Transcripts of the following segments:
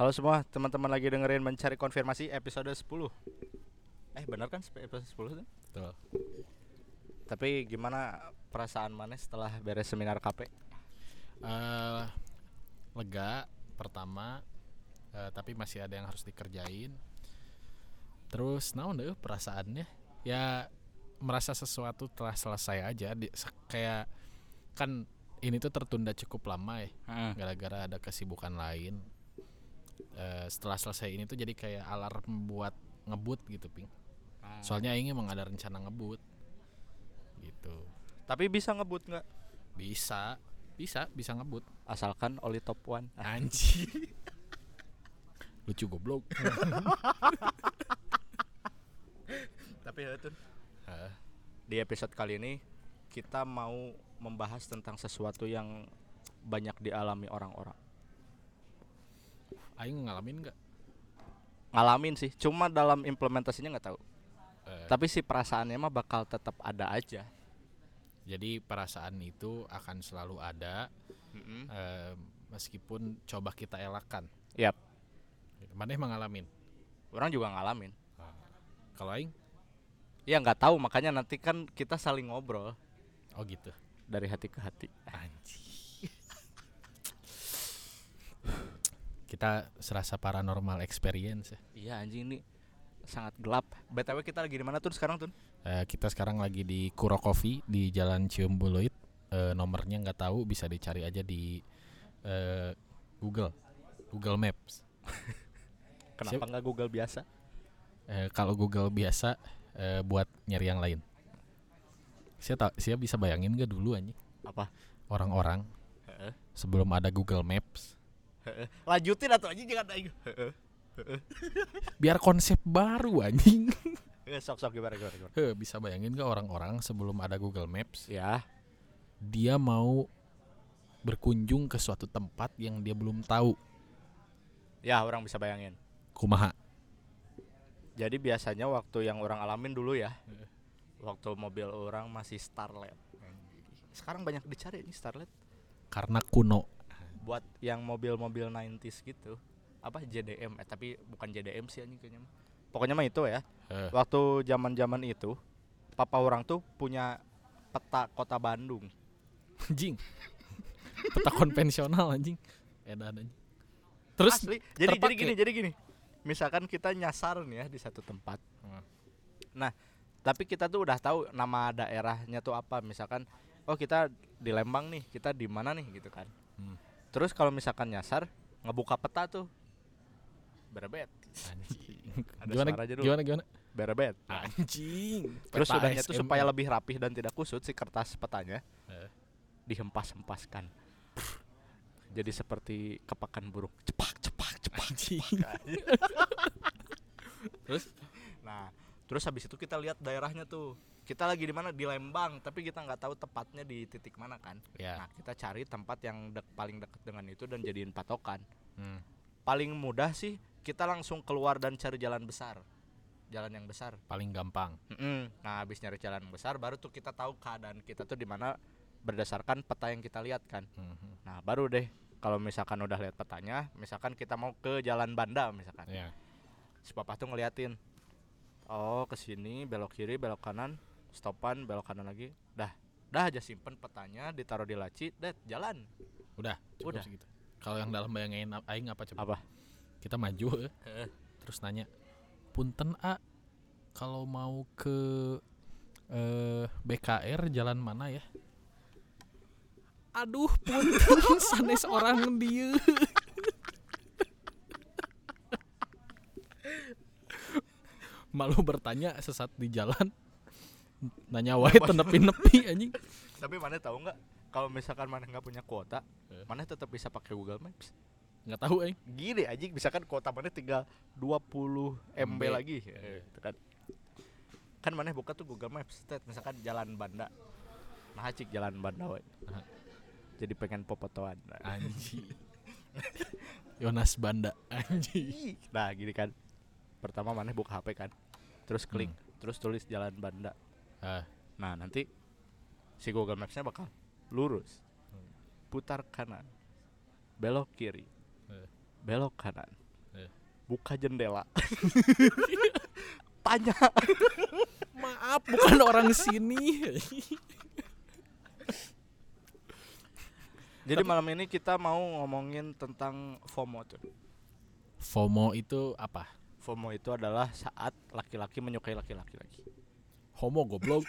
Halo semua, teman-teman lagi dengerin mencari konfirmasi episode 10. Eh, benar kan episode 10 tuh? Betul. Tapi gimana perasaan mana setelah beres seminar KP? Eh, lega pertama, eh, tapi masih ada yang harus dikerjain. Terus, naon deh perasaannya? Ya merasa sesuatu telah selesai aja. Di, kayak kan ini tuh tertunda cukup lama ya, gara-gara ada kesibukan lain. Eh, setelah selesai ini tuh jadi kayak alarm buat ngebut gitu, ping. Soalnya Aing emang ada rencana ngebut, gitu. Tapi bisa ngebut nggak? Bisa, bisa, bisa ngebut. Asalkan oli top one. Anjing. Lucu goblok. Tapi ya tuh Hah, di episode kali ini kita mau membahas tentang sesuatu yang banyak dialami orang-orang. Aing ngalamin nggak? Ngalamin sih, cuma dalam implementasinya nggak tahu. Eh, Tapi si perasaannya mah bakal tetap ada aja. jadi perasaan itu akan selalu ada eh, meskipun coba kita elakkan. Yap. Mana emang ngalamin? Orang juga ngalamin. Kalau Aing? Ya nggak tahu makanya nanti kan kita saling ngobrol Oh gitu. dari hati ke hati. Anjing. Kita serasa paranormal experience ya. Iya anjing ini sangat gelap. BTW kita lagi di mana tuh sekarang tuh? Eh, kita sekarang lagi di Kuro Coffee di Jalan Ciumbuluit. Eh, nomornya nggak tahu, bisa dicari aja di eh, Google, Google Maps. Kenapa nggak Google biasa? Eh, kalau Google biasa eh, buat nyari yang lain. Saya tak, saya bisa bayangin gak dulu anjing Apa? orang-orang Heeh. sebelum ada Google Maps. Lanjutin atau anjing jangan aing. Biar konsep baru anjing. Eh, Sok sok gimana gimana gimana. Heh, bisa bayangin gak orang-orang sebelum ada Google Maps Ya. dia mau berkunjung ke suatu tempat yang dia belum tahu. Ya, orang bisa bayangin. Kumaha? Jadi biasanya waktu yang orang alamin dulu ya. Waktu mobil orang masih Starlet. Sekarang banyak dicari nih Starlet Karena kuno. Buat yang mobil-mobil 90s gitu. Apa JDM eh tapi bukan JDM sih anjing kayaknya. Pokoknya mah itu ya. Eh, Waktu zaman-zaman itu papa orang tuh punya peta kota Bandung. anjing. Peta konvensional anjing. Edan anjing. Terus Asli. Jadi jadi gini, jadi gini. Misalkan kita nyasar nih ya di satu tempat. Hmm. Nah, tapi kita tuh udah tahu nama daerahnya tuh apa. Misalkan oh kita di Lembang nih, kita di mana nih gitu kan. Hmm. Terus kalau misalkan nyasar, ngebuka peta tuh. Berebet. anjing. Ada gimana, suara aja dulu. gimana gimana? Berebet. Anjing. Terus Peta sudahnya tuh supaya lebih rapih dan tidak kusut si kertas petanya Eh. dihempas-hempaskan. Jadi seperti kepakan burung. Cepak, cepak, cepak. Anjing. Terus nah, terus habis itu kita lihat daerahnya tuh. Kita lagi di mana? Di Lembang, tapi kita nggak tahu tepatnya di titik mana kan. Ya. Nah, kita cari tempat yang dek- paling dekat dengan itu dan jadiin patokan. Hmm. Paling mudah sih kita langsung keluar dan cari jalan besar. Jalan yang besar. Paling gampang. Mm-mm. Nah, habis nyari jalan besar baru tuh kita tahu keadaan kita tuh di mana berdasarkan peta yang kita lihat kan. Mhm. Nah, baru deh kalau misalkan udah lihat petanya, misalkan kita mau ke Jalan Banda misalkan. Ya. Si papa tuh ngeliatin. Oh, ke sini belok kiri, belok kanan, stopan, belok kanan lagi. Dah. Dah aja simpen petanya, ditaruh di laci, det jalan. Udah, cukup Udah. segitu. Kalau yang dalam bayangin aing apa coba? Apa? Kita maju eh. Terus nanya, "Punten A, kalau mau ke eh BKR jalan mana ya?" Aduh, punten sanes orang dia. Malu bertanya sesat di jalan. Nanya wae teu nepi-nepi anjing. Tapi mana tahu nggak kalau misalkan mana nggak punya kuota, Eh. mana tetap bisa pakai Google Maps. Nggak tahu aing. Gini aja misalkan kuota mana tinggal 20 MB MB. lagi. Eh, itu kan. Kan mana buka tuh Google Maps, tet, misalkan jalan Banda. Nah, cik jalan Banda. Nah. Jadi pengen popotoan. Anjing. Yonas Banda anjing. Nah, gini kan. Pertama mana buka HP kan. Terus klik, terus tulis jalan Banda. Ah, Nah, nanti si Google Maps-nya bakal lurus. Putar kanan. Belok kiri. Eh. Belok kanan. buka jendela tanya Maaf, bukan orang sini. jadi malam ini kita mau ngomongin tentang FOMO tuh FOMO itu apa? FOMO itu adalah saat laki-laki menyukai laki-laki lagi Homo goblok.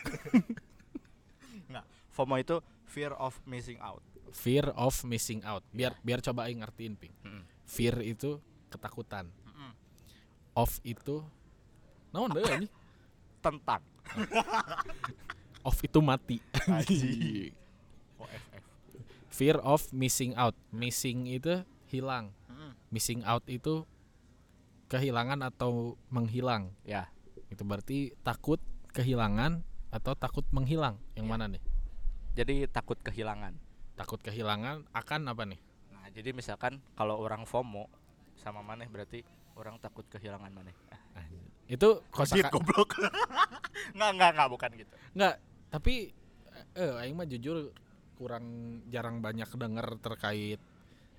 Nggak, FOMO itu fear of missing out Fear of missing out. Biar biar coba aing ngertiin, Ping. Mm. Fear itu ketakutan. Mm-mm. Of itu naon deh ini? tentang Of itu mati. OFF Fear of missing out. Missing itu hilang. Mm. Missing out itu kehilangan atau menghilang. ya Itu berarti takut kehilangan atau takut menghilang. Yang Ya. mana nih? jadi takut kehilangan Takut kehilangan akan apa nih? nah jadi misalkan kalau orang FOMO sama maneh berarti orang takut kehilangan maneh Itu Kodit kosaka goblok nggak nggak nggak bukan gitu Enggak, tapi eh aing mah jujur kurang jarang banyak denger terkait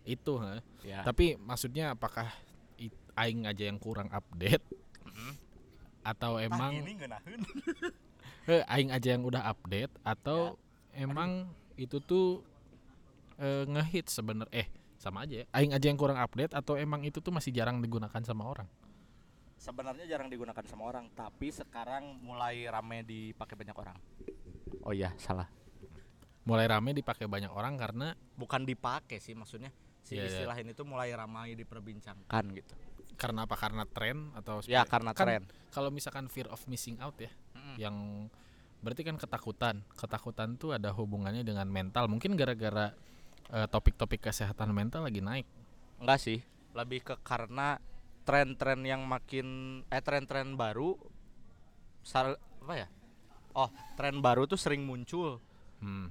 itu, ha. ya Tapi maksudnya apakah it- aing aja yang kurang update Mm-mm. Atau emang ini ngeunaheun. eh, aing aja yang udah update atau Ya. emang itu tuh eh, ngehit sebener eh sama aja ya. Aing aja yang kurang update atau emang itu tuh masih jarang digunakan sama orang. sebenarnya jarang digunakan sama orang tapi sekarang mulai rame dipakai banyak orang oh iya salah Mulai rame dipakai banyak orang karena bukan dipakai sih maksudnya si Iya, iya. istilah ini tuh mulai ramai diperbincangkan gitu karena apa? Karena tren atau ya karena kan tren Kalau misalkan fear of missing out ya, Mm-mm. yang berarti kan ketakutan. Ketakutan tuh ada hubungannya dengan mental. Mungkin gara-gara eh, topik-topik kesehatan mental lagi naik. enggak sih lebih ke karena tren-tren yang makin eh tren-tren baru sal apa ya oh tren baru tuh sering muncul Hmm.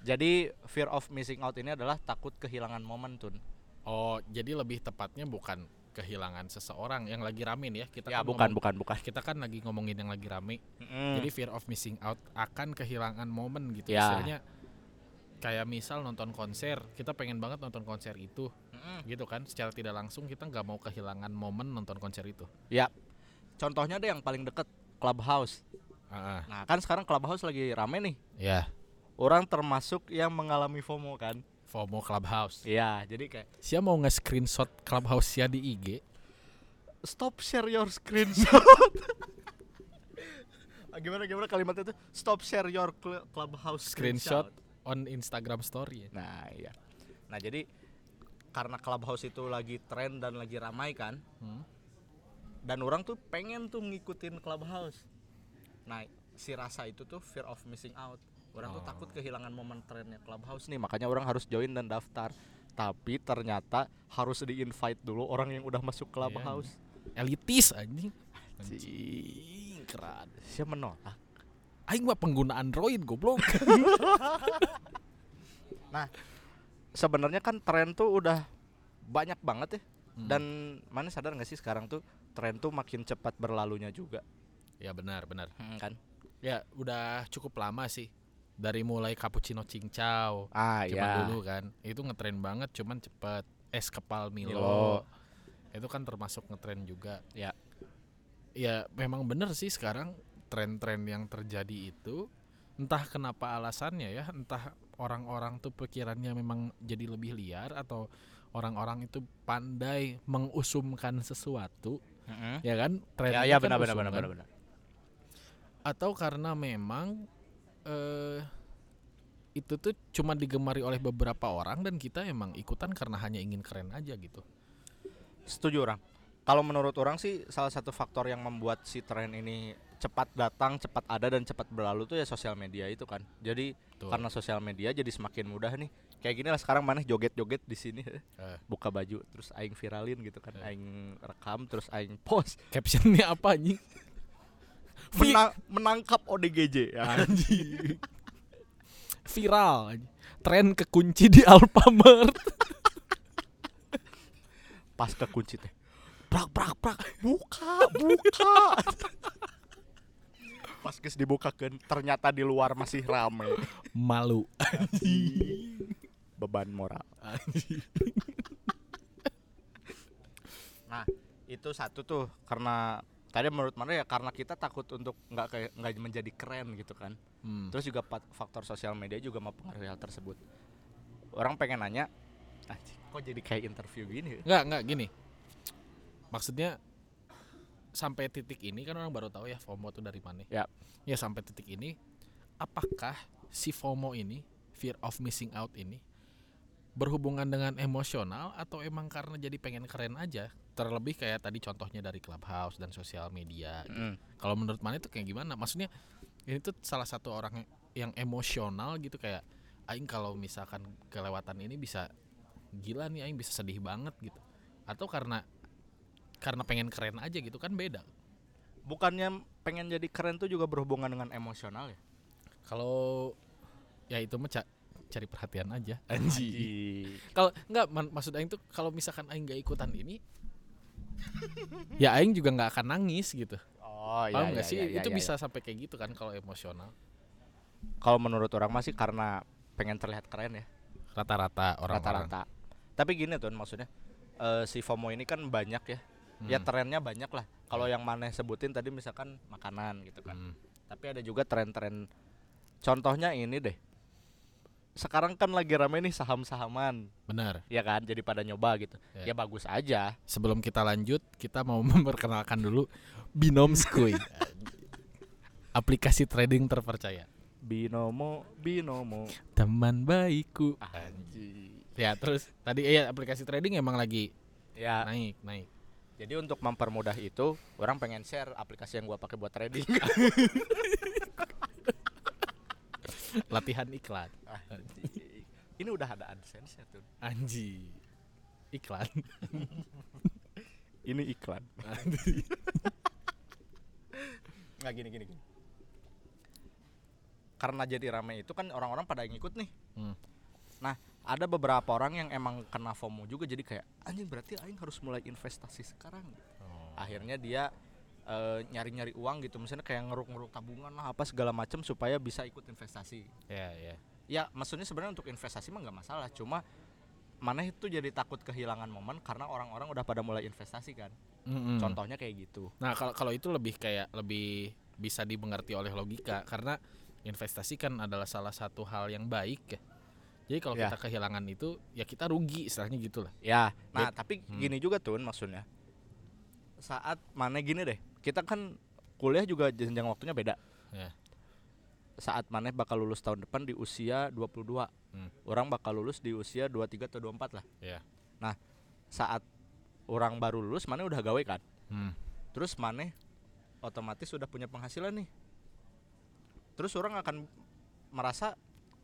jadi fear of missing out ini adalah takut kehilangan momen tuh Oh, jadi lebih tepatnya bukan kehilangan seseorang yang lagi rame nih ya. Kita ya kan bukan ngomong- bukan bukan Kita kan lagi ngomongin yang lagi rame. Mm. Jadi fear of missing out akan kehilangan momen gitu. Ya. Istilahnya kayak misal nonton konser, kita pengen banget nonton konser itu, Mm-mm. gitu kan? Secara tidak langsung kita nggak mau kehilangan momen nonton konser itu. Ya, contohnya deh yang paling deket Clubhouse. Ah. Nah kan sekarang Clubhouse lagi rame nih. ya. Orang termasuk yang mengalami FOMO kan. FOMO Clubhouse. Iya, jadi kayak Siapa mau nge-screenshot Clubhouse ya di IG? stop share your screenshot. Ah, gimana gimana kalimatnya itu? Stop share your cl- Clubhouse Screenshot. screenshot. On Instagram story ya. Nah, iya. Nah, jadi karena Clubhouse itu lagi tren dan lagi ramai kan, Hmm. dan orang tuh pengen tuh ngikutin Clubhouse. Nah, si rasa itu tuh fear of missing out. Orang tuh Oh. takut kehilangan momen trennya Clubhouse nih, makanya orang harus join dan daftar. Tapi ternyata harus di-invite dulu orang yang udah masuk Clubhouse. Elitis anjing. Anjing, keren. Siapa menolak? Aing mah pengguna Android goblok. Sebenarnya kan tren tuh udah banyak banget ya. Hmm. Dan mana sadar nggak sih sekarang tuh tren tuh makin cepat berlalunya juga, ya benar, benar. Hmm, kan? Ya udah cukup lama sih. Dari mulai cappuccino cincau Ah zaman ya. dulu kan. Itu ngetren banget cuman cepet. Es kepal Milo. Milo. Itu kan termasuk ngetren juga. Ya. Ya memang bener sih sekarang tren-tren yang terjadi itu entah kenapa alasannya ya, entah orang-orang tuh pikirannya memang jadi lebih liar atau orang-orang itu pandai mengusumkan sesuatu, Mm-mm. ya kan? Tren Ya, itu ya kan benar benar kan? benar benar. atau karena memang eh itu tuh cuma digemari oleh beberapa orang dan kita emang ikutan karena hanya ingin keren aja gitu. Setuju orang. Kalau menurut orang sih salah satu faktor yang membuat si tren ini cepat datang, cepat ada dan cepat berlalu tuh ya sosial media itu kan. Jadi Tuh. karena sosial media jadi semakin mudah nih. Kayak gini lah sekarang mana joget-joget di sini Eh. buka baju terus aing viralin gitu kan. Eh. Aing rekam terus aing post captionnya apa anjing? Menang- menangkap ODGJ ya. anjing. Viral. Tren kekunci di Alfamart. Pas kekunci teh. Prak prak prak buka buka. Pas geus dibukakeun ternyata di luar masih rame. Malu. Beban moral. Anjing. Nah, itu satu tuh karena tadi menurut mana ya karena kita takut untuk nggak kayak nggak menjadi keren gitu kan Hmm. terus juga faktor sosial media juga mempengaruhi hal tersebut orang pengen nanya anjing, kok jadi kayak interview gini? Enggak, enggak gini. Maksudnya sampai titik ini kan orang baru tahu ya FOMO itu dari mana. Ya. Ya sampai titik ini apakah si FOMO ini, fear of missing out ini berhubungan dengan emosional atau emang karena jadi pengen keren aja? Terlebih kayak tadi contohnya dari Clubhouse dan sosial media. gitu. Mm. Kalau menurut mana itu kayak gimana? Maksudnya ini tuh salah satu orang yang emosional gitu kayak aing kalau misalkan kelewatan ini bisa gila nih aing bisa sedih banget gitu. Atau karena karena pengen keren aja gitu kan beda. bukannya pengen jadi keren tuh juga berhubungan dengan emosional ya Kalau ya itu mah cari perhatian aja. Anjing. Kalau enggak man- maksud aing tuh kalau misalkan aing gak ikutan ini ya aing juga nggak akan nangis gitu. oh Paham iya, nggak iya, sih? iya, iya, itu iya. bisa sampai kayak gitu kan kalau emosional. kalau menurut orang masih karena pengen terlihat keren ya Rata-rata orang-orang. rata-rata tapi gini tuh maksudnya eh, si FOMO ini kan banyak ya ya Hmm. trennya banyak lah kalau yang mana sebutin tadi misalkan makanan gitu kan Hmm. tapi ada juga tren-tren contohnya ini deh sekarang kan lagi rame nih saham-sahaman Benar. ya kan jadi pada nyoba gitu Ya. ya bagus aja Sebelum kita lanjut, kita mau memperkenalkan dulu Binom Skuy. Aplikasi trading terpercaya. binomo binomo Teman baikku. anji Ya, terus tadi iya aplikasi trading emang lagi ya naik, naik. jadi untuk mempermudah itu orang pengen share aplikasi yang gua pakai buat trading Latihan iklan. Anjing. ini udah ada adsense ya tuh Anji. Iklan. ini iklan nggak gini gini gini karena jadi rame itu kan orang-orang pada ngikut nih Hmm. nah ada beberapa orang yang emang kena FOMO juga jadi kayak anjing berarti aing harus mulai investasi sekarang Oh. akhirnya dia eh, nyari-nyari uang gitu misalnya kayak ngeruk-ngeruk tabungan lah apa segala macam supaya bisa ikut investasi Ya, ya. ya maksudnya sebenarnya untuk investasi mah nggak masalah cuma mana itu jadi takut kehilangan momen karena orang-orang udah pada mulai investasi kan Mm-mm. contohnya kayak gitu Nah, kalau kalau itu lebih kayak lebih bisa dimengerti oleh logika karena investasi kan adalah salah satu hal yang baik ya. Jadi kalau Ya. kita kehilangan itu ya kita rugi istilahnya gitu lah. Ya, nah Bet- tapi Hmm. gini juga tuh maksudnya. Saat mana gini deh, kita kan kuliah juga jenjang waktunya beda. Ya. Saat mana bakal lulus tahun depan di usia 22. Hmm. Orang bakal lulus di usia 23 atau 24 lah. Ya. Saat orang baru lulus mana udah gawe kan. Hmm. Terus mana otomatis sudah punya penghasilan nih. Terus orang akan merasa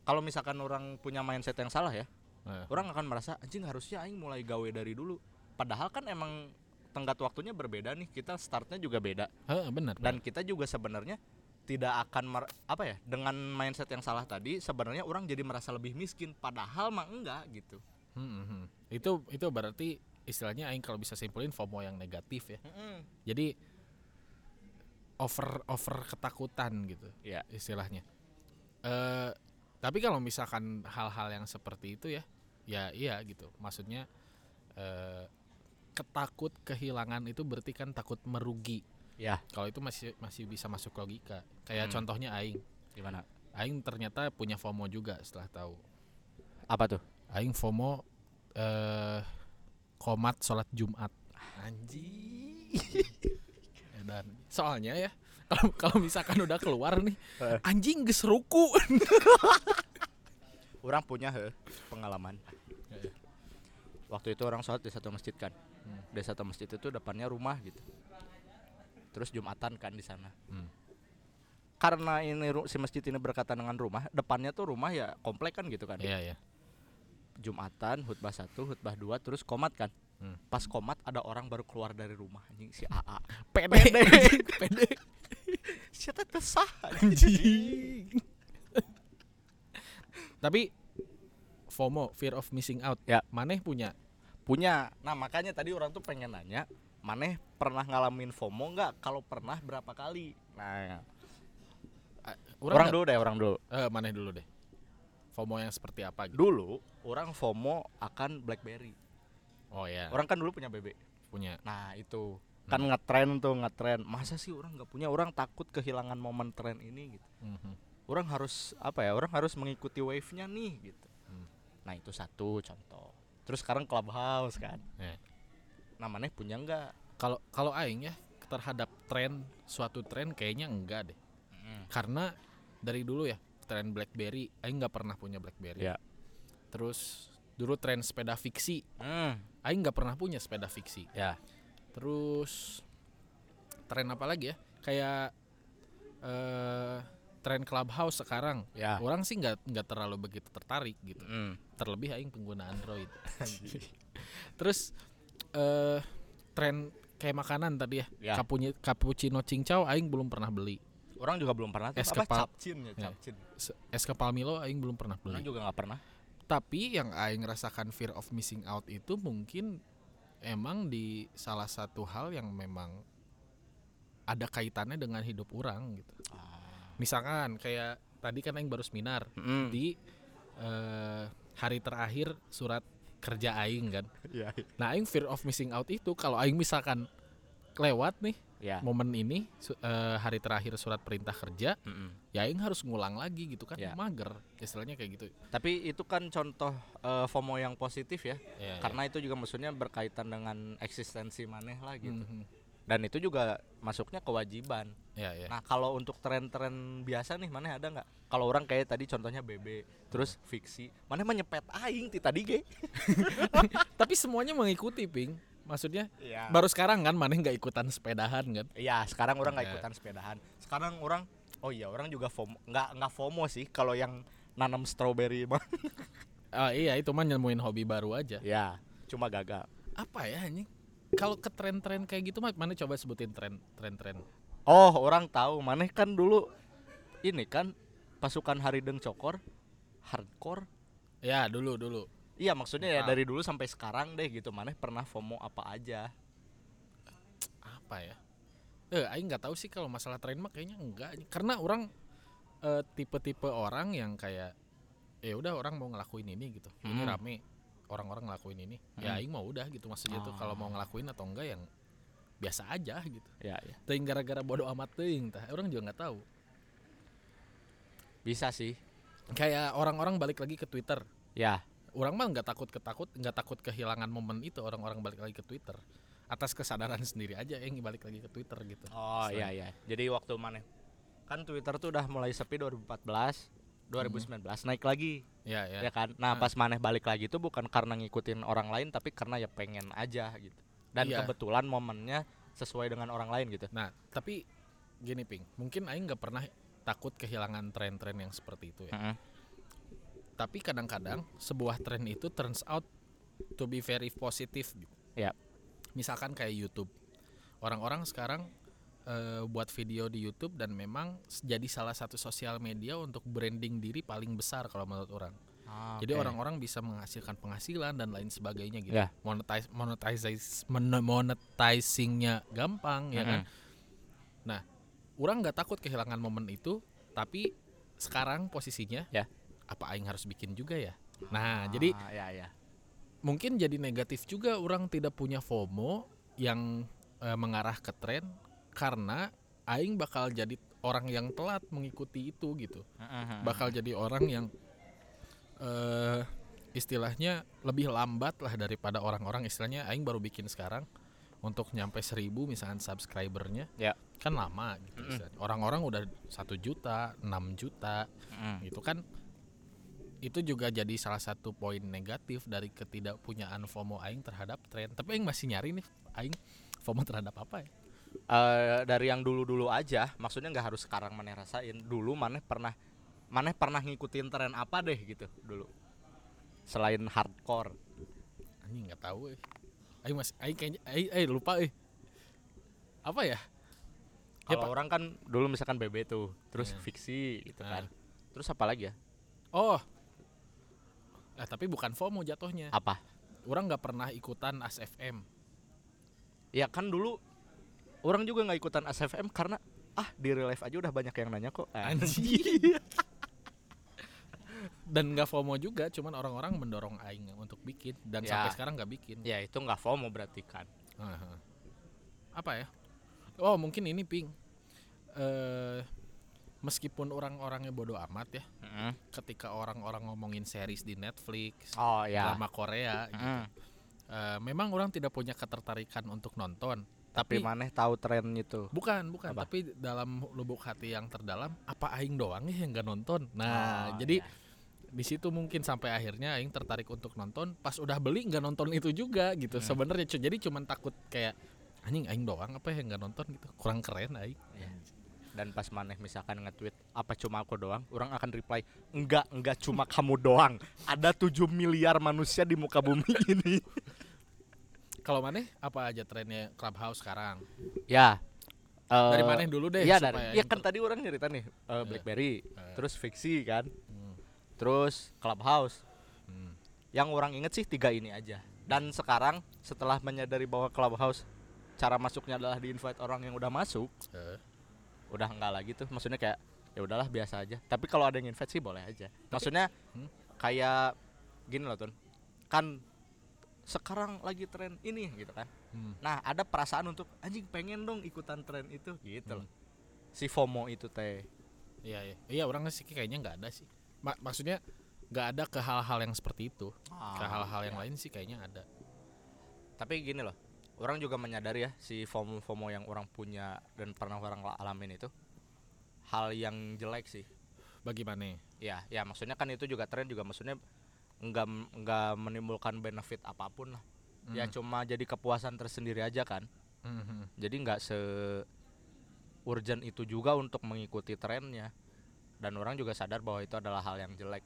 kalau misalkan orang punya mindset yang salah ya, Eh, orang akan merasa anjing harusnya aing mulai gawe dari dulu padahal kan emang tenggat waktunya berbeda nih kita startnya juga beda eh, benar. dan kita juga sebenarnya tidak akan mer- apa ya dengan mindset yang salah tadi sebenarnya orang jadi merasa lebih miskin padahal mah enggak gitu Hmm, hmm, hmm. Itu itu berarti istilahnya aing kalau bisa simpulin FOMO yang negatif ya. Jadi over over ketakutan gitu ya istilahnya. Eh tapi kalau misalkan hal-hal yang seperti itu ya, ya iya gitu. Maksudnya eh ketakut kehilangan itu berarti kan takut merugi. ya Kalau itu masih masih bisa masuk logika. Kayak Hmm. contohnya aing. gimana Aing ternyata punya FOMO juga setelah tahu. apa tuh Aing FOMO eh komat sholat Jumat. Anjing. Dan soalnya ya kalau kalau misalkan udah keluar nih Eh. anjing geus ruku. orang punya he, pengalaman Eh. waktu itu orang sholat di satu masjid kan Hmm. di satu masjid itu depannya rumah gitu terus jumatan kan di sana Hmm. karena ini si masjid ini berkaitan dengan rumah depannya tuh rumah ya komplek kan gitu kan Iya ya. jumatan khutbah satu khutbah dua terus komat kan Hmm. pas komat ada orang baru keluar dari rumah anjing si AA Pede. Pede. siapa tesah Anjing. Tapi FOMO, fear of missing out. Ya. Maneh punya? Punya nah makanya tadi orang tuh pengen nanya maneh pernah ngalamin FOMO nggak kalau pernah berapa kali nah orang, nggak- dulu deh orang dulu Eh, maneh dulu deh. FOMO yang seperti apa gitu? dulu orang FOMO akan BlackBerry Oh ya. orang kan dulu punya BB punya Nah itu kan ngetren tuh ngetren. Masa sih orang nggak punya? Orang takut kehilangan momen tren ini gitu. Mhm. Orang harus apa ya? Orang harus mengikuti wave-nya nih gitu. Hmm. Nah itu satu contoh. Terus sekarang clubhouse kan. Ya. Namanya punya nggak? kalau kalau aing ya terhadap tren suatu tren kayaknya enggak deh karena dari dulu ya tren BlackBerry aing nggak pernah punya BlackBerry Ya. terus dulu tren sepeda fiksi Hmm. aing nggak pernah punya sepeda fiksi Ya. terus tren apa lagi ya kayak eh tren clubhouse sekarang Ya. orang sih nggak nggak terlalu begitu tertarik gitu Hmm. terlebih aing pengguna Android terus eh tren kayak makanan tadi ya, Ya. Cappuccino, cappuccino cincau aing belum pernah beli Orang juga belum pernah. Es kepal- capcin ya, Ya. capcin. Es kepal Milo aing belum pernah Orang beli juga nggak pernah. tapi yang aing rasakan fear of missing out itu mungkin emang di salah satu hal yang memang ada kaitannya dengan hidup orang gitu misalkan kayak tadi kan aing baru seminar Hmm. di eh, hari terakhir surat kerja aing kan Iya. Nah, aing fear of missing out itu kalau aing misalkan lewat nih Ya. momen ini eh, hari terakhir surat perintah kerja, Mm-mm. ya aing harus ngulang lagi gitu kan. Ya. Mager, istilahnya kayak gitu. Tapi itu kan contoh eh, FOMO yang positif ya. Ya, Karena itu juga maksudnya berkaitan dengan eksistensi maneh lah gitu. Mhm. Dan itu juga masuknya kewajiban. Ya, ya. Nah, kalau untuk tren-tren biasa nih maneh ada nggak? Kalau orang kayak tadi contohnya BB, terus fiksi. Maneh mah nyepet aing ti tadi ge. Tapi semuanya mengikuti, Ping. Maksudnya Iya. baru sekarang kan maneh nggak ikutan sepedahan kan? Iya, sekarang orang nggak Ya. ikutan sepedahan. Sekarang orang oh iya, orang juga FOMO. Nggak nggak FOMO sih kalau yang nanam strawberry mah. Ah, iya, itu mah nemuin hobi baru aja. ya, cuma gagal. Apa ya anjing? Kalau ke tren-tren kayak gitu mah mana coba sebutin tren tren-tren. Oh, orang tahu. Maneh kan dulu ini kan pasukan Harideng Cokor hardcore. Ya, dulu dulu. Iya, maksudnya ya Ah. dari dulu sampai sekarang deh gitu. Maneh pernah FOMO apa aja? apa ya eh aing nggak tahu sih kalau masalah tren mah kayaknya enggak karena orang eh, tipe-tipe orang yang kayak ya udah orang mau ngelakuin ini gitu ini Hmm. rame orang-orang ngelakuin ini ya Hmm. aing mau udah gitu maksudnya tuh kalau mau Ah. ngelakuin atau enggak yang biasa aja gitu Ya, ya. teuing gara-gara bodoh amat teuing tah orang juga nggak tahu Bisa sih. kayak orang-orang balik lagi ke Twitter Ya. orang mah nggak takut ketakut nggak takut kehilangan momen itu orang-orang balik lagi ke Twitter atas kesadaran sendiri aja yang balik lagi ke Twitter gitu Oh iya iya. Jadi waktu maneh kan Twitter tuh udah mulai sepi 2014, 2019 naik lagi ya ya ya kan. Nah, Ah. pas maneh balik lagi tuh bukan karena ngikutin orang lain tapi karena ya pengen aja gitu. Dan Iya. kebetulan momennya sesuai dengan orang lain gitu. Nah, tapi gini ping, mungkin aing nggak pernah takut kehilangan tren-tren yang seperti itu ya. Mm-mm. Tapi kadang-kadang sebuah tren itu turns out to be very positif. gitu. Ya. Misalkan kayak YouTube, orang-orang sekarang eh, buat video di YouTube dan memang jadi salah satu sosial media untuk branding diri paling besar kalau menurut orang. Ah, Jadi orang-orang bisa menghasilkan penghasilan dan lain sebagainya gitu. Ya. Monetize monetize mon- monetizingnya gampang ya kan. Mm-mm. orang nggak takut kehilangan momen itu tapi sekarang posisinya Ya. apa aing harus bikin juga ya nah jadi Ah, ya ya. mungkin jadi negatif juga orang tidak punya FOMO yang eh, mengarah ke tren karena aing bakal jadi orang yang telat mengikuti itu gitu. Bakal jadi orang yang eh istilahnya lebih lambat lah daripada orang-orang. Istilahnya aing baru bikin sekarang untuk nyampe seribu misalkan subscribernya Ya. kan lama gitu istilahnya. orang-orang udah satu juta 6 juta Mm-mm. itu kan. Itu juga jadi salah satu poin negatif dari ketidakpunyaan FOMO aing terhadap tren. Tapi aing masih nyari nih aing FOMO terhadap apa ya Eh, dari yang dulu-dulu aja, maksudnya nggak harus sekarang maneh rasain. Dulu maneh pernah maneh pernah ngikutin tren apa deh gitu dulu. Selain hardcore. anjing nggak tahu eh aing masih aing kayaknya aing, aing lupa eh apa ya Ya, Kalau Pak. orang kan dulu misalkan BB tuh, terus Iya. fiksi gitu Ah. kan. Terus apa lagi ya? Oh, eh, tapi bukan FOMO jatuhnya. Apa? Orang nggak pernah ikutan ASFM. Ya kan dulu orang juga nggak ikutan ASFM karena ah di real life aja udah banyak yang nanya kok. Anjir. Dan nggak FOMO juga, cuman orang-orang mendorong aing untuk bikin dan Ya. sampai sekarang nggak bikin. ya itu nggak FOMO berarti kan. Aha. Apa ya? Oh mungkin ini ping. Eh meskipun orang-orangnya bodoh amat ya, Mm-mm. ketika orang-orang ngomongin series di Netflix, Oh ya. drama Korea, gitu, Mm. eh, memang orang tidak punya ketertarikan untuk nonton. Tapi Tapi maneh tahu tren itu. bukan, bukan. Apa? Tapi dalam lubuk hati yang terdalam, apa aing doang nih yang nggak nonton? Nah, Oh, jadi ya. di situ mungkin sampai akhirnya aing tertarik untuk nonton. Pas udah beli nggak nonton itu juga gitu. Hmm. Sebenarnya jadi cuman takut kayak anjing aing doang apa yang nggak nonton gitu. Kurang keren aing. Iya. Dan pas maneh misalkan nge-tweet apa cuma aku doang, orang akan reply enggak, enggak cuma kamu doang. Ada 7 miliar manusia di muka bumi ini. Kalau maneh apa aja trennya Clubhouse sekarang? ya. eh, Dari maneh dulu deh. Iya supaya dari. Iya kan tadi orang cerita nih eh, BlackBerry, Eh. terus fiksi kan, Hmm, terus Clubhouse. hmm. Yang orang inget sih tiga ini aja. Dan sekarang setelah menyadari bahwa Clubhouse cara masuknya adalah di invite orang yang udah masuk, Eh, udah enggak lagi tuh. Maksudnya kayak ya udahlah biasa aja. Tapi kalau ada yang invite sih boleh aja. Maksudnya Hmm. kayak gini loh Tun. Kan sekarang lagi tren ini gitu kan. hmm. Nah, ada perasaan untuk anjing pengen dong ikutan tren itu gitu Hmm. loh. Si FOMO itu teh. Iya, iya. Iya, orang sih kayaknya nggak ada sih. Ma- maksudnya nggak ada ke hal-hal yang seperti itu. ke hal-hal yang lain sih kayaknya ada. Tapi gini loh. Orang juga menyadari ya si FOMO-FOMO yang orang punya dan pernah orang la- alamin itu hal yang jelek sih. Bagaimana? Ya, ya maksudnya kan itu juga tren juga maksudnya enggak enggak menimbulkan benefit apa pun lah. Ya Hmm. cuma jadi kepuasan tersendiri aja kan. Mhm. Jadi nggak se urgent itu juga untuk mengikuti trennya. Dan orang juga sadar bahwa itu adalah hal yang jelek.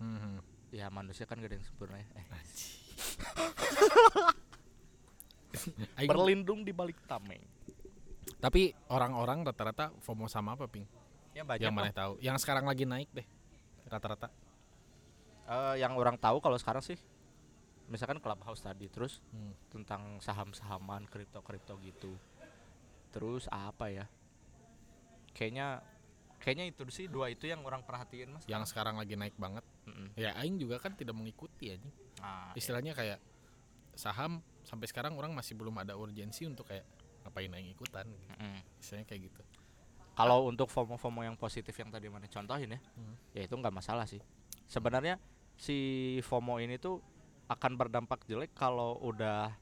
Mhm. Ya manusia kan gak ada yang sempurna ya. Eh, berlindung di balik tameng. Tapi orang-orang rata-rata FOMO sama apa, Ping? Ya banyak yang mana tahu? Yang sekarang lagi naik deh. Rata-rata. Eh, yang orang tahu kalau sekarang sih misalkan clubhouse tadi terus Hmm. tentang saham-sahaman kripto-kripto gitu terus apa ya kayaknya kayaknya itu sih dua itu yang orang perhatiin mas Yang sekarang lagi naik banget. Mm-mm. Ya aing juga kan tidak mengikuti anjing. Nah, Istilahnya kayak saham sampai sekarang orang masih belum ada urgensi untuk kayak ngapain aing ikutan. gitu. Istilahnya kayak gitu. kalau untuk FOMO-FOMO yang positif yang tadi mana contohin ya Hmm. ya itu nggak masalah sih sebenarnya si FOMO ini tuh akan berdampak jelek kalau udah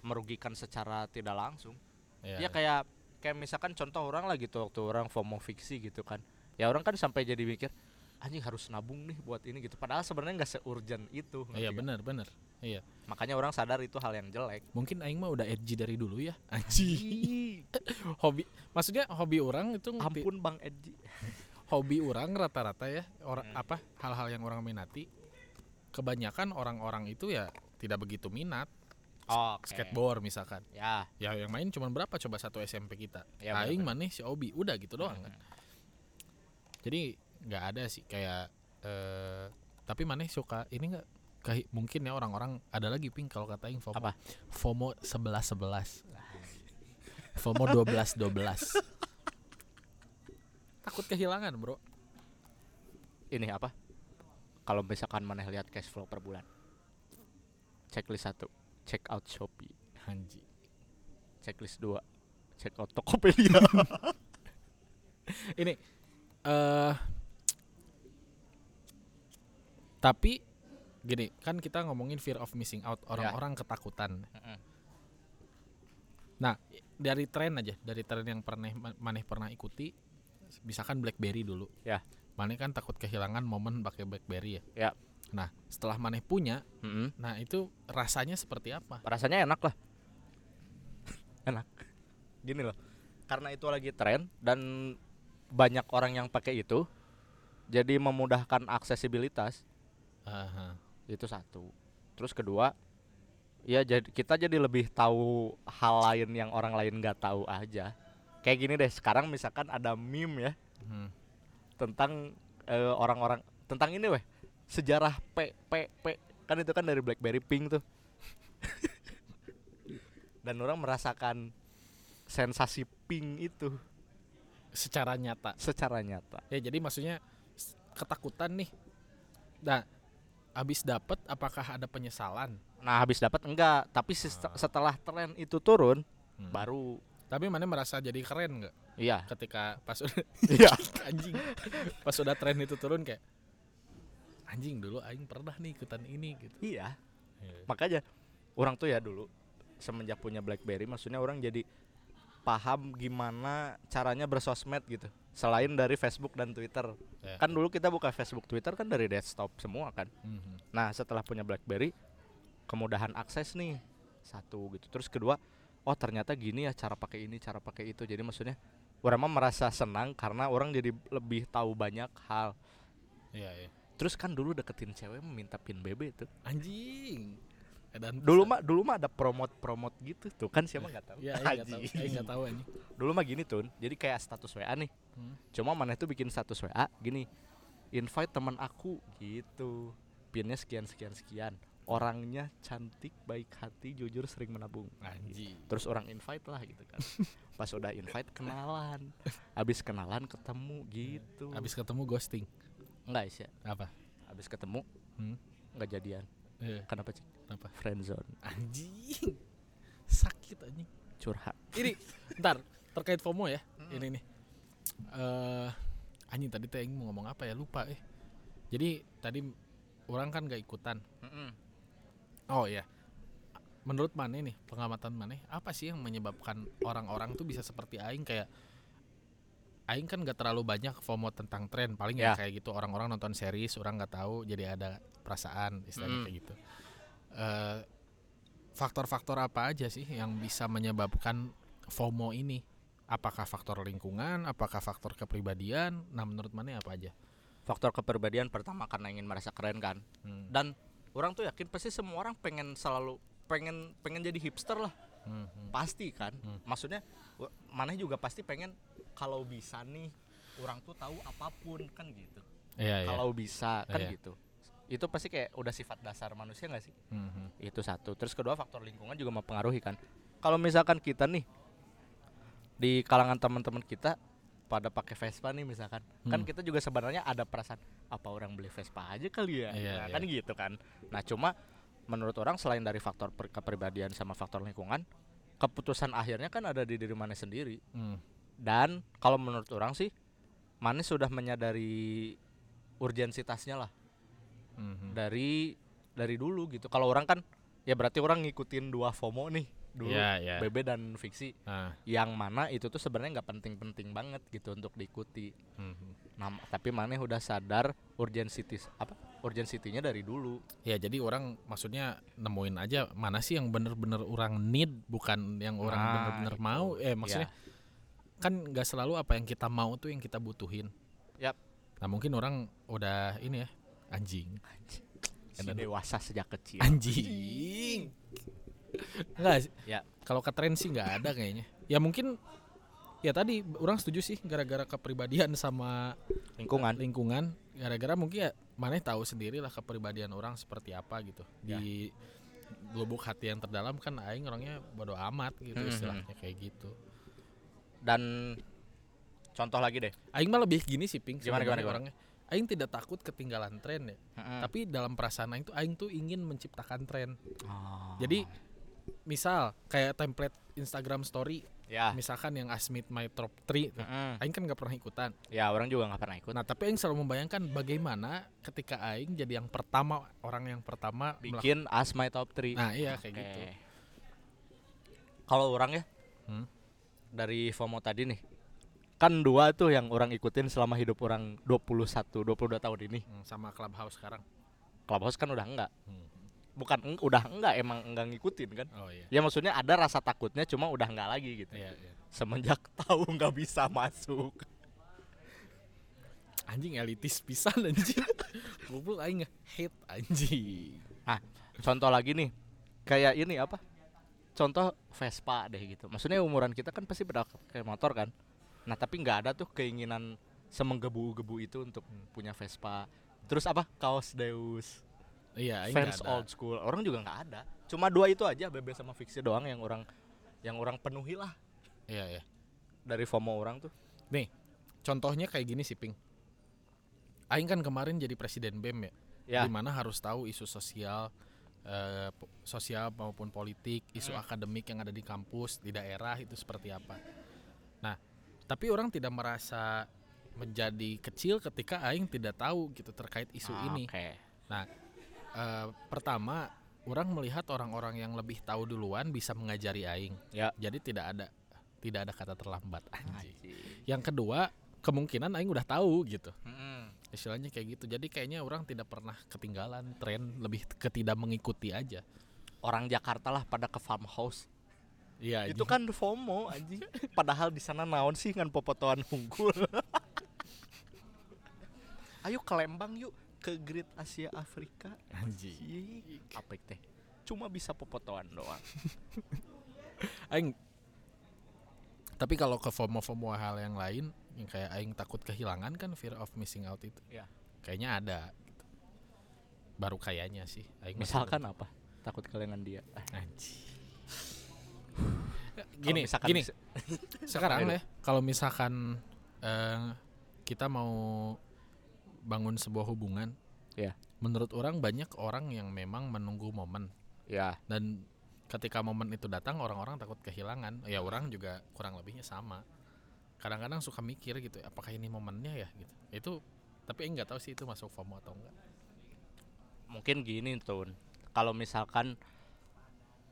merugikan secara tidak langsung Ya, ya kayak kayak misalkan contoh orang lah gitu waktu orang FOMO fiksi gitu kan ya orang kan sampai jadi mikir anjing harus nabung nih buat ini gitu padahal sebenarnya nggak seurgent itu Iya benar benar. Iya. makanya orang sadar itu hal yang jelek Mungkin aing mah udah edgy dari dulu ya. Anjing. hobi maksudnya hobi orang itu ampun bang Edji hobi orang rata-rata ya orang Hmm. apa hal-hal yang orang minati kebanyakan orang-orang itu ya tidak begitu minat. Oh skateboard misalkan. Ya. Ya yang main cuma berapa? Coba satu SMP kita. Ya, aing maneh si Obi udah gitu doang Hmm. kan. Jadi nggak ada sih kayak eh tapi maneh suka ini nggak kayak mungkin ya orang-orang ada lagi ping kalau kata aing FOMO. Apa? FOMO 11 11 FOMO 12 12 takut kehilangan bro. Ini apa kalau misalkan mana lihat cash flow per bulan. Checklist satu check out Shopee. Anji. Checklist dua check out Tokopedia. Ini eh tapi gini kan kita ngomongin fear of missing out orang-orang ketakutan. Mm-mm. nah dari tren aja dari tren yang pernah maneh pernah ikuti misalkan BlackBerry dulu. Ya. Maneh kan takut kehilangan momen pakai BlackBerry ya Ya. nah setelah maneh punya Mm-mm. nah itu rasanya seperti apa rasanya enak lah enak gini loh karena itu lagi tren dan banyak orang yang pakai itu jadi memudahkan aksesibilitas Aha. itu satu terus kedua ya jadi kita jadi lebih tahu hal lain yang orang lain nggak tahu aja kayak gini deh sekarang misalkan ada meme ya Hmm. Tentang eh, orang-orang tentang ini weh sejarah P P P. Kan itu kan dari BlackBerry Pink tuh. Dan orang merasakan sensasi pink itu. Secara nyata. Secara nyata. Ya jadi maksudnya ketakutan nih. Nah habis dapat apakah ada penyesalan? Nah, habis dapat enggak, tapi Ah. setelah tren itu turun Hmm. baru tapi mana merasa jadi keren nggak iya. ketika pas udah Iya. anjing pas udah tren itu turun kayak anjing dulu aing pernah nih ikutan ini gitu Iya. Makanya orang tuh ya dulu semenjak punya BlackBerry maksudnya orang jadi paham gimana caranya bersosmed gitu. Selain dari Facebook dan Twitter. Ya. Kan dulu kita buka Facebook, Twitter kan dari desktop semua kan. Mhm. Nah, setelah punya BlackBerry kemudahan akses nih. Satu gitu. Terus kedua, oh ternyata gini ya cara pakai ini, cara pakai itu. Jadi maksudnya orang mah merasa senang karena orang jadi lebih tahu banyak hal. iya iya Terus kan dulu deketin cewek minta pin BB tuh. anjing dan Dulu mah dulu mah ada promote-promote gitu tuh kan siapa nggak tahu. ya nggak tahu Anjing. tahu anjing Dulu mah gini tuh. Jadi kayak status WA nih. Hmm. Cuma mana tuh bikin status WA gini. Invite teman aku gitu. Pinnya sekian sekian sekian. Orangnya cantik, baik hati, jujur, sering menabung. anjing Terus orang invite lah gitu kan. Pas udah invite kenalan. Habis kenalan ketemu gitu. habis ketemu ghosting enggak sih. apa Habis ketemu Hmm. nggak jadian. Eh, Kenapa sih? kenapa Friendzone. anjing sakit anjing Curhat. ini ntar terkait FOMO ya ini nih eh anjing tadi teh mau ngomong apa ya lupa eh jadi tadi orang kan gak ikutan oh ya menurut mana nih pengamatan mana apa sih yang menyebabkan orang-orang tuh bisa seperti aing kayak aing kan gak terlalu banyak FOMO tentang tren paling ya, Ya. kayak gitu orang-orang nonton series orang nggak tahu jadi ada perasaan istilahnya Mm. kayak gitu Eh, faktor-faktor apa aja sih yang bisa menyebabkan FOMO ini apakah faktor lingkungan apakah faktor kepribadian nah menurut mana apa aja Faktor kepribadian pertama karena ingin merasa keren kan. Hmm. Dan orang tuh yakin pasti semua orang pengen selalu pengen pengen jadi hipster lah. Hmm, hmm. Pasti kan. Hmm. Maksudnya maneh juga pasti pengen kalau bisa nih orang tuh tahu apa pun kan gitu. Iya, iya. Kalau bisa kan Iya. gitu. Itu pasti kayak udah sifat dasar manusia gak sih? Hmm, hmm. Itu satu. Terus kedua faktor lingkungan juga mempengaruhi kan. Kalau misalkan kita nih di kalangan teman-teman kita pada pakai Vespa nih misalkan, kan Hmm. kita juga sebenarnya ada perasaan apa orang beli Vespa aja kali ya, Iya, Nah, iya. kan gitu kan. Nah cuma menurut orang selain dari faktor per- kepribadian sama faktor lingkungan, keputusan akhirnya kan ada di diri mana sendiri. Hmm. Dan kalau menurut orang sih, mana sudah menyadari urgensitasnya lah Hmm, hmm. dari dari dulu gitu. Kalau orang kan ya berarti orang ngikutin dua FOMO nih dulu Iya, iya. BB dan fiksi Ah, yang mana itu tuh sebenarnya nggak penting-penting banget gitu untuk diikuti. hmm, hmm. Nah, tapi mana udah sadar urgensitis apa urgensitinya dari dulu. Ya jadi orang maksudnya nemuin aja mana sih yang bener-bener orang need bukan yang orang Nah, bener-bener mau. Eh maksudnya kan nggak selalu apa yang kita mau tuh yang kita butuhin. Yap. Nah mungkin orang udah ini ya anjing. Si Dan- dewasa sejak kecil. Anjing. Enggak sih. Ya. Kalau ke tren sih nggak ada kayaknya. Ya mungkin ya tadi orang setuju sih gara-gara kepribadian sama Lingkungan. lingkungan gara-gara mungkin ya mana tahu sendiri lah kepribadian orang seperti apa gitu Ya. di lubuk hati yang terdalam kan aing orangnya bodo amat gitu Mhm. istilahnya kayak gitu Dan contoh lagi deh. aing mah lebih gini sih ping Gimana, gimana, gimana? orangnya aing tidak takut ketinggalan tren ya Mm-mm. tapi dalam perasaan aing tuh aing tuh ingin menciptakan tren Oh. jadi misal kayak template Instagram story ya. misalkan yang Asmit my top 3 Mm-mm. aing kan nggak pernah ikutan Ya orang juga nggak pernah ikut. Nah, tapi Aing selalu membayangkan bagaimana ketika Aing jadi yang pertama, orang yang pertama. Bikin as my top 3 Nah, iya kayak gitu. Kalau orang ya Hmm. dari FOMO tadi nih. Kan dua tuh yang orang ikutin selama hidup orang 21 22 tahun ini. Hmm, sama Clubhouse sekarang. Clubhouse kan udah enggak. Hmm. Bukan eng- udah enggak emang enggak ngikutin kan. Oh iya. Ya maksudnya ada rasa takutnya cuma udah enggak lagi gitu. Iya, iya. Semenjak tahu nggak bisa masuk. Anjing elitis pisan anjing. Goblok aing hate anjing. Contoh lagi nih. Kayak ini apa? Contoh Vespa deh gitu. Maksudnya umuran kita kan pasti pada kayak motor kan. Nah, tapi nggak ada tuh keinginan semenggebu-gebu itu untuk punya Vespa. Terus apa? Kaos Deus. Iya, fans old school orang juga nggak ada cuma dua itu aja BB sama fiksi doang yang orang yang orang penuhi lah Iya, iya. dari FOMO orang tuh Contohnya kayak gini sih, Ping. aing kan kemarin jadi presiden BEM ya. Ya. Di mana harus tahu isu sosial eh, sosial maupun politik, isu Hmm. akademik yang ada di kampus, di daerah itu seperti apa. Nah, tapi orang tidak merasa menjadi kecil ketika aing tidak tahu gitu terkait isu Ah, ini. Oke. Eh, pertama, orang melihat orang-orang yang lebih tahu duluan bisa mengajari aing. Ya. Jadi tidak ada tidak ada kata terlambat anjing. Yang kedua, kemungkinan aing udah tahu gitu. Mm-mm. Istilahnya kayak gitu. Jadi kayaknya orang tidak pernah ketinggalan tren, lebih ke tidak mengikuti aja. Orang Jakarta lah pada ke farmhouse. Iya, Itu kan FOMO anjing. Padahal di sana naon sih ngan popotoan unggul. Ayo ke Lembang yuk ke Great Asia Afrika. Apa teh? Cuma bisa popotoan doang. Aing tapi kalau ke FOMO-FOMO hal yang lain yang kayak aing takut kehilangan kan fear of missing out itu. Iya. Kayaknya ada gitu. Baru kayaknya sih aing Misalkan apa? Takut kehilangan dia. Kalau Gini, misalkan gini. Sekarang ya, kalau misalkan eh, kita mau bangun sebuah hubungan, Ya. menurut orang banyak orang yang memang menunggu momen ya, dan ketika momen itu datang orang-orang takut kehilangan. Ya orang juga kurang lebihnya sama. Kadang-kadang suka mikir gitu, apakah ini momennya ya gitu. Itu tapi enggak tahu sih itu masuk FOMO atau enggak. mungkin gini tuh. Kalau misalkan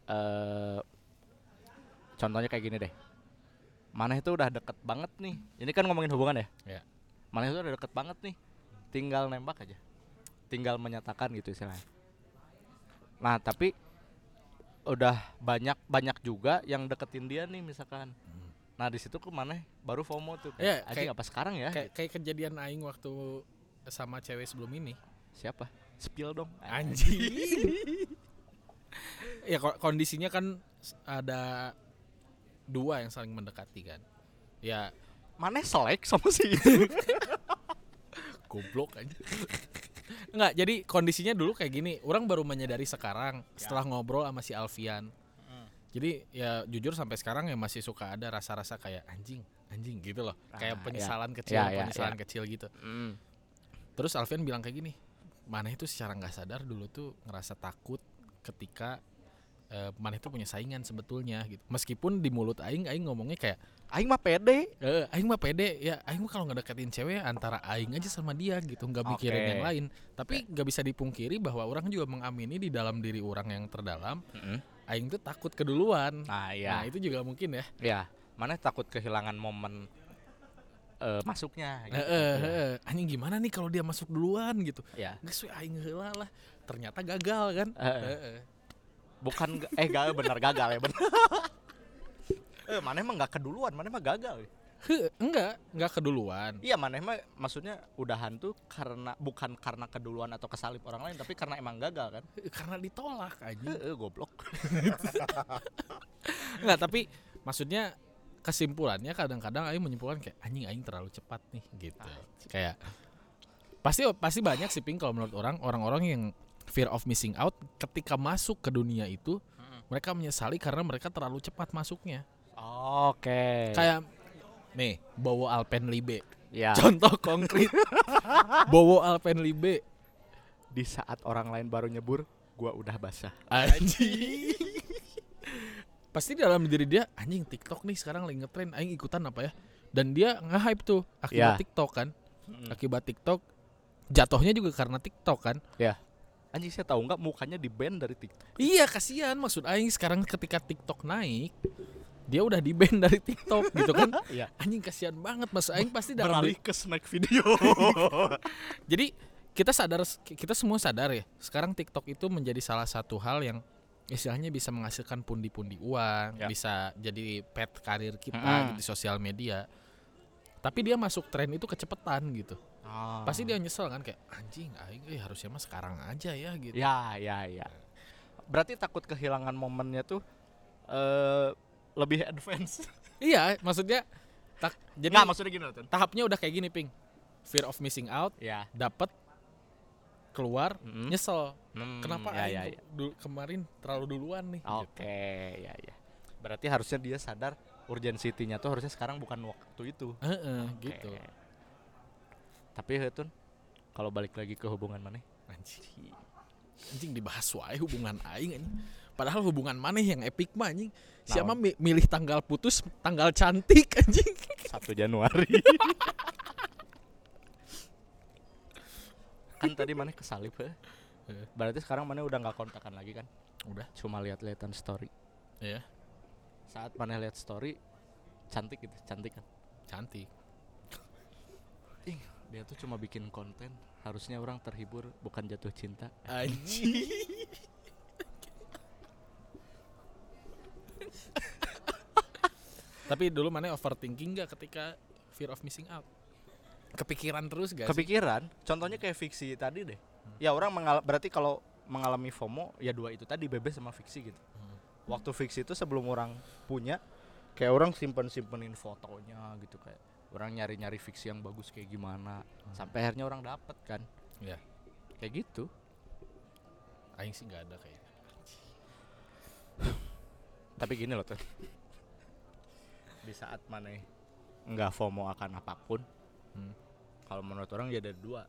eh contohnya kayak gini deh. Mana itu udah deket banget nih. Ini kan ngomongin hubungan ya? Ya. Mana itu udah deket banget nih. Tinggal nembak aja. Tinggal menyatakan gitu istilahnya. Nah, tapi udah banyak banyak juga yang deketin dia nih misalkan. Nah, di situ ke mana baru FOMO tuh. Ya, Anjing kayak- apa sekarang ya? Kayak kayak kejadian aing waktu sama cewek sebelum ini. Siapa? Spill dong. Anjing. ya ko- kondisinya kan ada dua yang saling mendekati kan. Ya Mana selek sama si itu? goblok aja. Enggak, jadi kondisinya dulu kayak gini. Orang baru menyadari sekarang setelah ngobrol sama si Alfian. Jadi ya jujur sampai sekarang ya masih suka ada rasa-rasa kayak anjing, anjing gitu loh. Ah, kayak ya. penyesalan kecil, Ya, ya, penyesalan ya. kecil gitu. Mm. Terus Alfian bilang kayak gini, mana itu secara nggak sadar dulu tuh ngerasa takut ketika eh, mana itu punya saingan sebetulnya gitu. Meskipun di mulut aing aing ngomongnya kayak Aing mah pede. eh aing mah pede ya aing mah kalau ngedeketin cewek antara aing aja sama dia gitu, nggak mikirin Oke. yang lain. Tapi nggak bisa dipungkiri bahwa orang juga mengamini di dalam diri orang yang terdalam aing tuh takut keduluan. Nah, Nah, ya. itu juga mungkin ya. ya. Mana takut kehilangan momen eh, masuknya Eh, eh, eh, anjing gimana nih kalau dia masuk duluan gitu. Ya. Geus aing heula lah. Ternyata gagal kan. Eh, eh. Eh, eh. Bukan eh gagal benar gagal ya benar. eh mana emang nggak keduluan, mana emang gagal. Heh, enggak, enggak keduluan. Iya, mana emang maksudnya udahan tuh karena bukan karena keduluan atau kesalip orang lain, tapi karena emang gagal kan. Karena ditolak aja. Eh, goblok. Enggak, tapi maksudnya kesimpulannya kadang-kadang aing menyimpulkan kayak anjing aing terlalu cepat nih gitu. Kayak pasti pasti banyak sih ping kalau menurut orang orang-orang yang fear of missing out ketika masuk ke dunia itu mereka menyesali karena mereka terlalu cepat masuknya. Oke. Kayak nih, Bowo Alpenlibe. ya. Contoh konkret. Bowo Alpenlibe. Di saat orang lain baru nyebur, gua udah basah. Anjing. Pasti dalam diri dia anjing TikTok nih sekarang lagi ngetren aing ikutan apa ya? Dan dia nge-hype tuh akibat Ya. TikTok kan. Mm. Akibat TikTok jatuhnya juga karena TikTok kan. Anjing saya tahu nggak mukanya di band dari TikTok. Iya, kasihan maksud aing sekarang ketika TikTok naik dia udah di ban dari TikTok gitu kan. Iya. Anjing kasihan banget maksud aing pasti dalam Beralih ke snack video. Jadi kita sadar kita semua sadar ya. Sekarang TikTok itu menjadi salah satu hal yang istilahnya bisa menghasilkan pundi-pundi uang, Ya. bisa jadi pet karir kita Mm-mm. gitu di sosial media. Tapi dia masuk tren itu kecepetan gitu. Ah. Pasti dia nyesel kan kayak anjing aing eh, harusnya mah sekarang aja ya gitu. Ya, ya, ya. Berarti takut kehilangan momennya tuh eh lebih advance. Iya, maksudnya tak jadi Nggak, maksudnya gini loh, tahapnya udah kayak gini, Ping. Fear of missing out, Ya. dapat keluar, Mm. nyesel. Hmm, Kenapa ya, aing ya, ya. du- kemarin terlalu duluan nih? gitu. Oke, ya, ya. Berarti harusnya dia sadar urgensity-nya tuh harusnya sekarang bukan waktu itu. Heeh, Oke. gitu. Tapi Hetun kalau balik lagi ke hubungan mana Anjing. Anjing dibahas wae hubungan aing anjing. Padahal hubungan maneh yang epic mah anjing. Siapa mi- milih tanggal putus, tanggal cantik anjing. 1 Januari kan tadi mana kesalip ya berarti sekarang mana udah nggak kontakan lagi kan Udah. cuma lihat-lihatan story Ya, saat mana lihat story cantik gitu cantik kan cantik. Ih, dia tuh cuma bikin konten harusnya orang terhibur bukan jatuh cinta Anjing. Tapi dulu mana overthinking gak ketika fear of missing out? Kepikiran terus gak sih? kepikiran contohnya kayak fiksi tadi deh ya orang mengal- berarti kalau mengalami FOMO ya dua itu tadi bebas sama fiksi gitu Hmm. waktu fiksi itu sebelum orang punya kayak orang simpen simpenin fotonya gitu kayak orang nyari nyari fiksi yang bagus kayak gimana sampai akhirnya orang dapet kan Ya. kayak gitu Aing sih gak ada kayaknya. tapi gini loh tuh di saat mana nggak FOMO akan apa pun Hmm. kalau menurut orang ya ada dua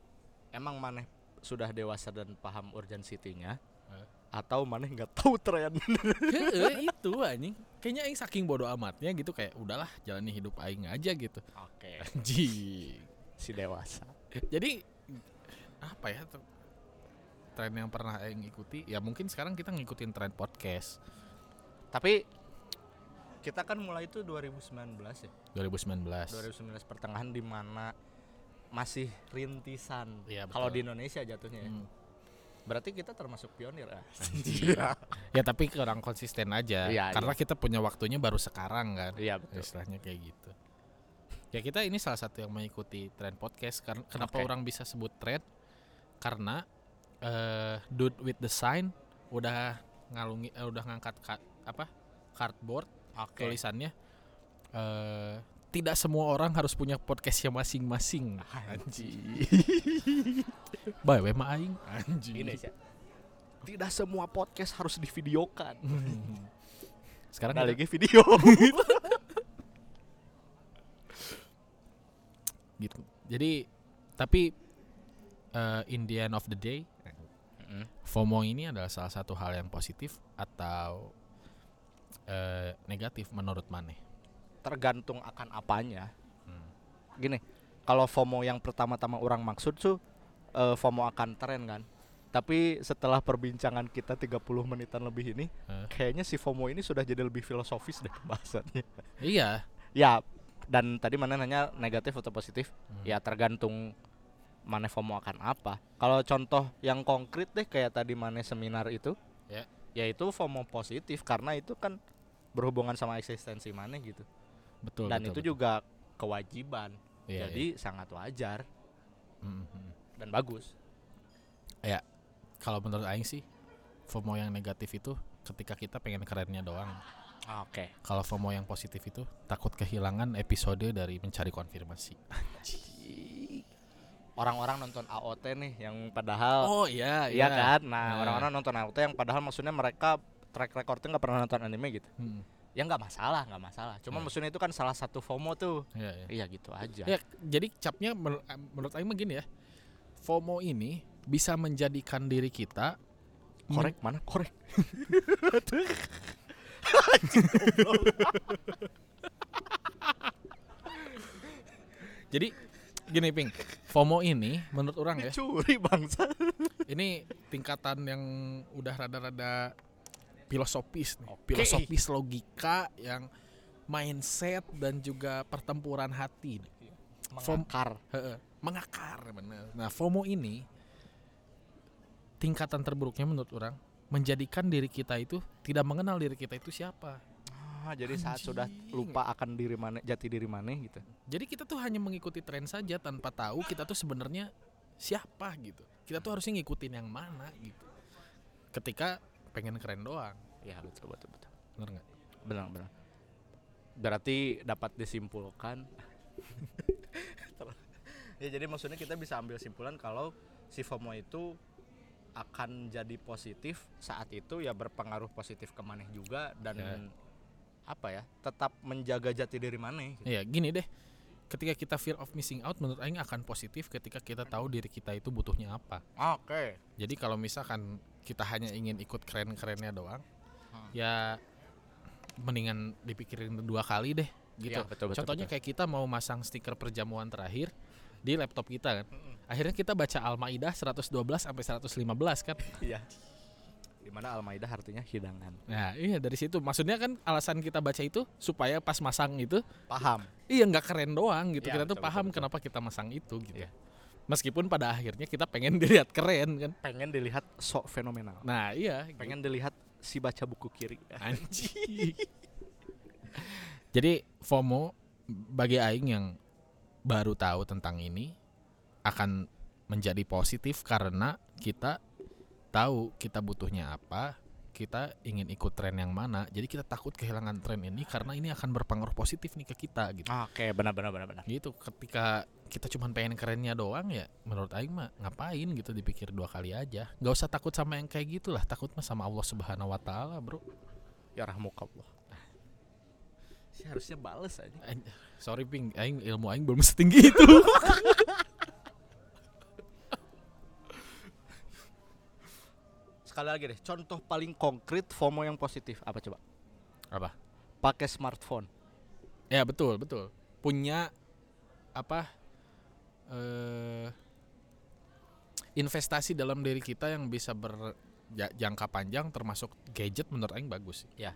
emang maneh sudah dewasa dan paham urgensitinya Eh. Atau maneh nggak tahu tren Heeh, itu anjing. Kayaknya aing saking bodoh amatnya gitu kayak udahlah jalani hidup aing aja gitu. oke Anjing. si dewasa Jadi apa ya tren yang pernah aing ikuti ya mungkin sekarang kita ngikutin tren podcast tapi kita kan mulai itu 2019 ya 2019. 2019 pertengahan di mana masih rintisan Iya, kalau di Indonesia jatuhnya ya. Berarti kita termasuk pionir ah. Ya tapi kurang konsisten aja Iya, karena kita punya waktunya baru sekarang kan. iya betul Istilahnya kayak gitu. Ya kita ini salah satu yang mengikuti tren podcast karena kenapa Oke. orang bisa sebut tren? Karena eh dude with the sign udah ngalungi eh, udah ngangkat ka- apa? cardboard oke tulisannya eh tidak semua orang harus punya podcastnya masing-masing. Anjing. Bae we mah aing. Anjing. Ini sih. Tidak semua podcast harus divideokan. Sekarang Ada lagi video. gitu. Jadi tapi eh, in the end of the day FOMO ini adalah salah satu hal yang positif atau eh, negatif menurut Maneh? Tergantung akan apanya. Hmm. Gini, kalau FOMO yang pertama-tama orang maksud tuh eh, FOMO akan tren kan. Tapi setelah perbincangan kita 30 menitan lebih ini, Eh. kayaknya si FOMO ini sudah jadi lebih filosofis deh pembahasannya. Iya. ya, dan tadi mana nanya negatif atau positif? Hmm. Ya tergantung mana FOMO akan apa. Kalau contoh yang konkret deh kayak tadi mana seminar itu, Ya. yaitu FOMO positif karena itu kan berhubungan sama eksistensi mana gitu. Betul. dan betul, itu betul. juga kewajiban. Iya, Jadi sangat wajar iya. Hmm, hmm. Dan bagus. Kalau menurut Aing sih FOMO yang negatif itu ketika kita pengen kerennya doang. Oke. Kalau FOMO yang positif itu takut kehilangan episode dari mencari konfirmasi. Orang-orang nonton AOT nih yang padahal Oh iya iya kan. Nah, Nah. orang-orang nonton AOT yang padahal maksudnya mereka track recordnya nggak pernah nonton anime gitu. Hmm, Ya nggak masalah, nggak masalah. Cuma Iya. maksudnya itu kan salah satu FOMO tuh. iya, iya. Iya gitu aja. Ya, jadi capnya menur- menurut Aing begini ya. FOMO ini bisa menjadikan diri kita men- Korek mana? Korek. Jadi gini Ping, FOMO ini menurut orang ya, Curi bangsa. ini tingkatan yang udah rada-rada filosofis nih. Oke. Filosofis logika yang mindset dan juga pertempuran hati. nih. Fom- Mengakar. Mengakar bener. Nah, FOMO ini tingkatan terburuknya menurut orang menjadikan diri kita itu tidak mengenal diri kita itu siapa. Ah, jadi saat sudah Anjing. lupa akan diri mana jati diri mana gitu. Jadi kita tuh hanya mengikuti tren saja tanpa tahu kita tuh sebenarnya siapa gitu. Kita tuh harusnya ngikutin yang mana gitu. Ketika pengen keren doang, Ya betul betul betul. bener nggak? Benar benar. Berarti dapat disimpulkan. ya jadi maksudnya kita bisa ambil simpulan kalau si FOMO itu akan jadi positif saat itu ya berpengaruh positif ke maneh juga dan Ya. apa ya tetap menjaga jati diri maneh gitu. Iya, gini deh. ketika kita fear of missing out menurut aing akan positif ketika kita tahu diri kita itu butuhnya apa. Oke. Jadi kalau misalkan kita hanya ingin ikut keren-kerennya doang, Hmm. ya mendingan dipikirin dua kali deh gitu. Iya, betul, betul, Contohnya betul. kayak kita mau masang stiker perjamuan terakhir di laptop kita kan. Mm-mm. Akhirnya kita baca Al-Maidah 112 sampai 115 kan. Iya. Di mana Al-Maidah artinya hidangan. Nah, iya dari situ. Maksudnya kan alasan kita baca itu supaya pas masang itu Paham. iya nggak keren doang gitu. Iya, kita tuh paham betul, betul. kenapa kita masang itu gitu. Iya. Meskipun pada akhirnya kita pengen dilihat keren kan. Pengen dilihat sok fenomenal. Nah, iya. Pengen dilihat si baca buku kiri. Anjing. Jadi FOMO bagi aing yang baru tahu tentang ini akan menjadi positif karena kita tahu kita butuhnya apa, kita ingin ikut tren yang mana. Jadi kita takut kehilangan tren ini karena ini akan berpengaruh positif nih ke kita gitu. Oke, benar benar benar benar. Gitu ketika kita cuma pengen kerennya doang ya menurut aing mah ngapain gitu dipikir dua kali aja. Gak usah takut sama yang kayak gitulah, takut mah sama Allah Subhanahu wa taala, Bro. Ya rahmukallah. Harusnya bales aja. Sorry Ping, aing ilmu aing belum setinggi itu. Sekali lagi deh, contoh paling konkret FOMO yang positif apa coba? Apa? Pakai smartphone. Ya betul betul. Punya apa? eh investasi dalam diri kita yang bisa berjangka panjang termasuk gadget menurut aing bagus. Ya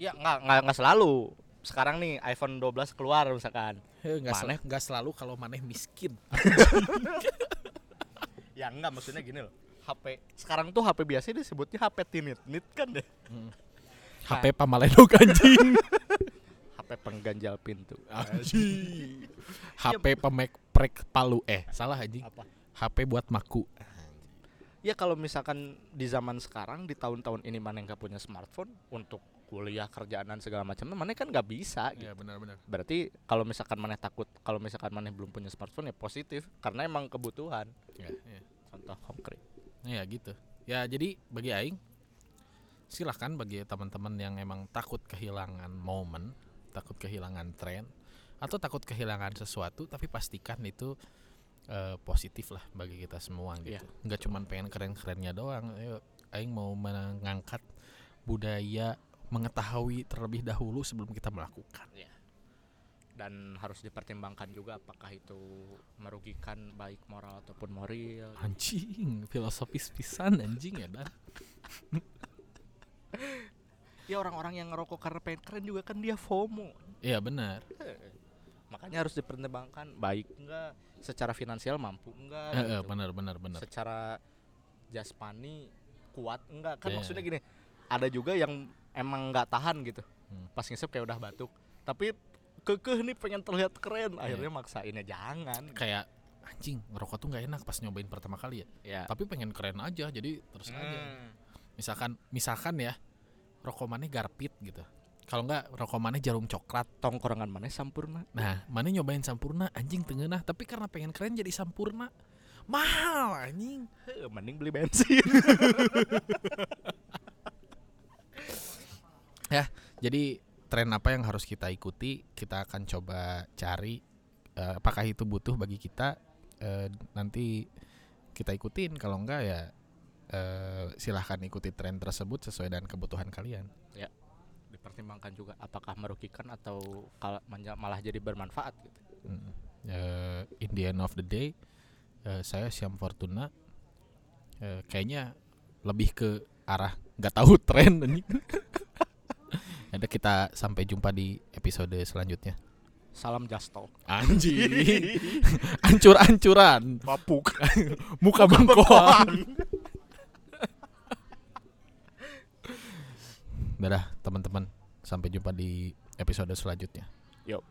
nggak nggak nggak selalu. Sekarang nih iPhone 12 keluar misalkan. Eh, Nggak sel- Maneh? nggak selalu kalau maneh miskin. Ya enggak maksudnya gini loh. HP sekarang tuh HP biasa disebutnya HP tinit nit kan deh. HP pamaledog anjing. HP pengganjal pintu. Anjing. HP pemek prek palu eh salah anjing. Apa? HP buat maku. Ya kalau misalkan di zaman sekarang di tahun-tahun ini mana yang nggak punya smartphone untuk kuliah kerjaan dan segala macam, mana kan nggak bisa. gitu. Ya benar-benar. Berarti kalau misalkan mana takut, kalau misalkan mana belum punya smartphone ya positif karena emang kebutuhan. Ya, ya. Contoh konkret. Ya gitu. Ya jadi bagi aing silahkan bagi teman-teman yang emang takut kehilangan momen, takut kehilangan tren atau takut kehilangan sesuatu tapi pastikan itu eh, positif lah bagi kita semua gitu. Iya. Nggak cuman pengen keren-kerennya doang. Ayo aing mau mengangkat budaya mengetahui terlebih dahulu sebelum kita melakukan. Dan harus dipertimbangkan juga apakah itu merugikan baik moral ataupun moral. Anjing, filosofis pisan anjing ya dan. Ya orang-orang yang ngerokok karena pengen keren juga kan dia FOMO. Iya benar. Makanya harus dipertimbangkan baik enggak secara finansial mampu enggak Eh, gitu. benar benar benar. secara jasmani kuat enggak kan Iya. maksudnya gini ada juga yang emang nggak tahan gitu Hmm. pas ngisep kayak udah batuk tapi kekeh nih pengen terlihat keren Iya. akhirnya maksainnya jangan Kayak anjing ngerokok tuh nggak enak pas nyobain pertama kali ya. ya Tapi pengen keren aja jadi terus aja. Hmm. Misalkan misalkan ya rokok maneh garpit gitu. Kalau nggak rokok maneh jarum coklat. tongkrongan mana sampurna Nah, maneh nyobain sampurna anjing tengenah tapi karena pengen keren jadi sampurna. Mahal anjing. Mending beli bensin Jadi tren apa yang harus kita ikuti? Kita akan coba cari eh, apakah itu butuh bagi kita eh, nanti kita ikutin kalau enggak ya eh, silahkan ikuti tren tersebut sesuai dengan kebutuhan kalian. dipertimbangkan juga apakah merugikan atau malah jadi bermanfaat gitu Mm. Eh, in the end of the day eh, saya Syam Fortuna eh, kayaknya lebih ke arah nggak tahu tren. Ada kita sampai jumpa di episode selanjutnya. salam jasto Anjing. Ancur-ancuran. papuk Muka bengkoang. Dadah teman-teman. Sampai jumpa di episode selanjutnya. yuk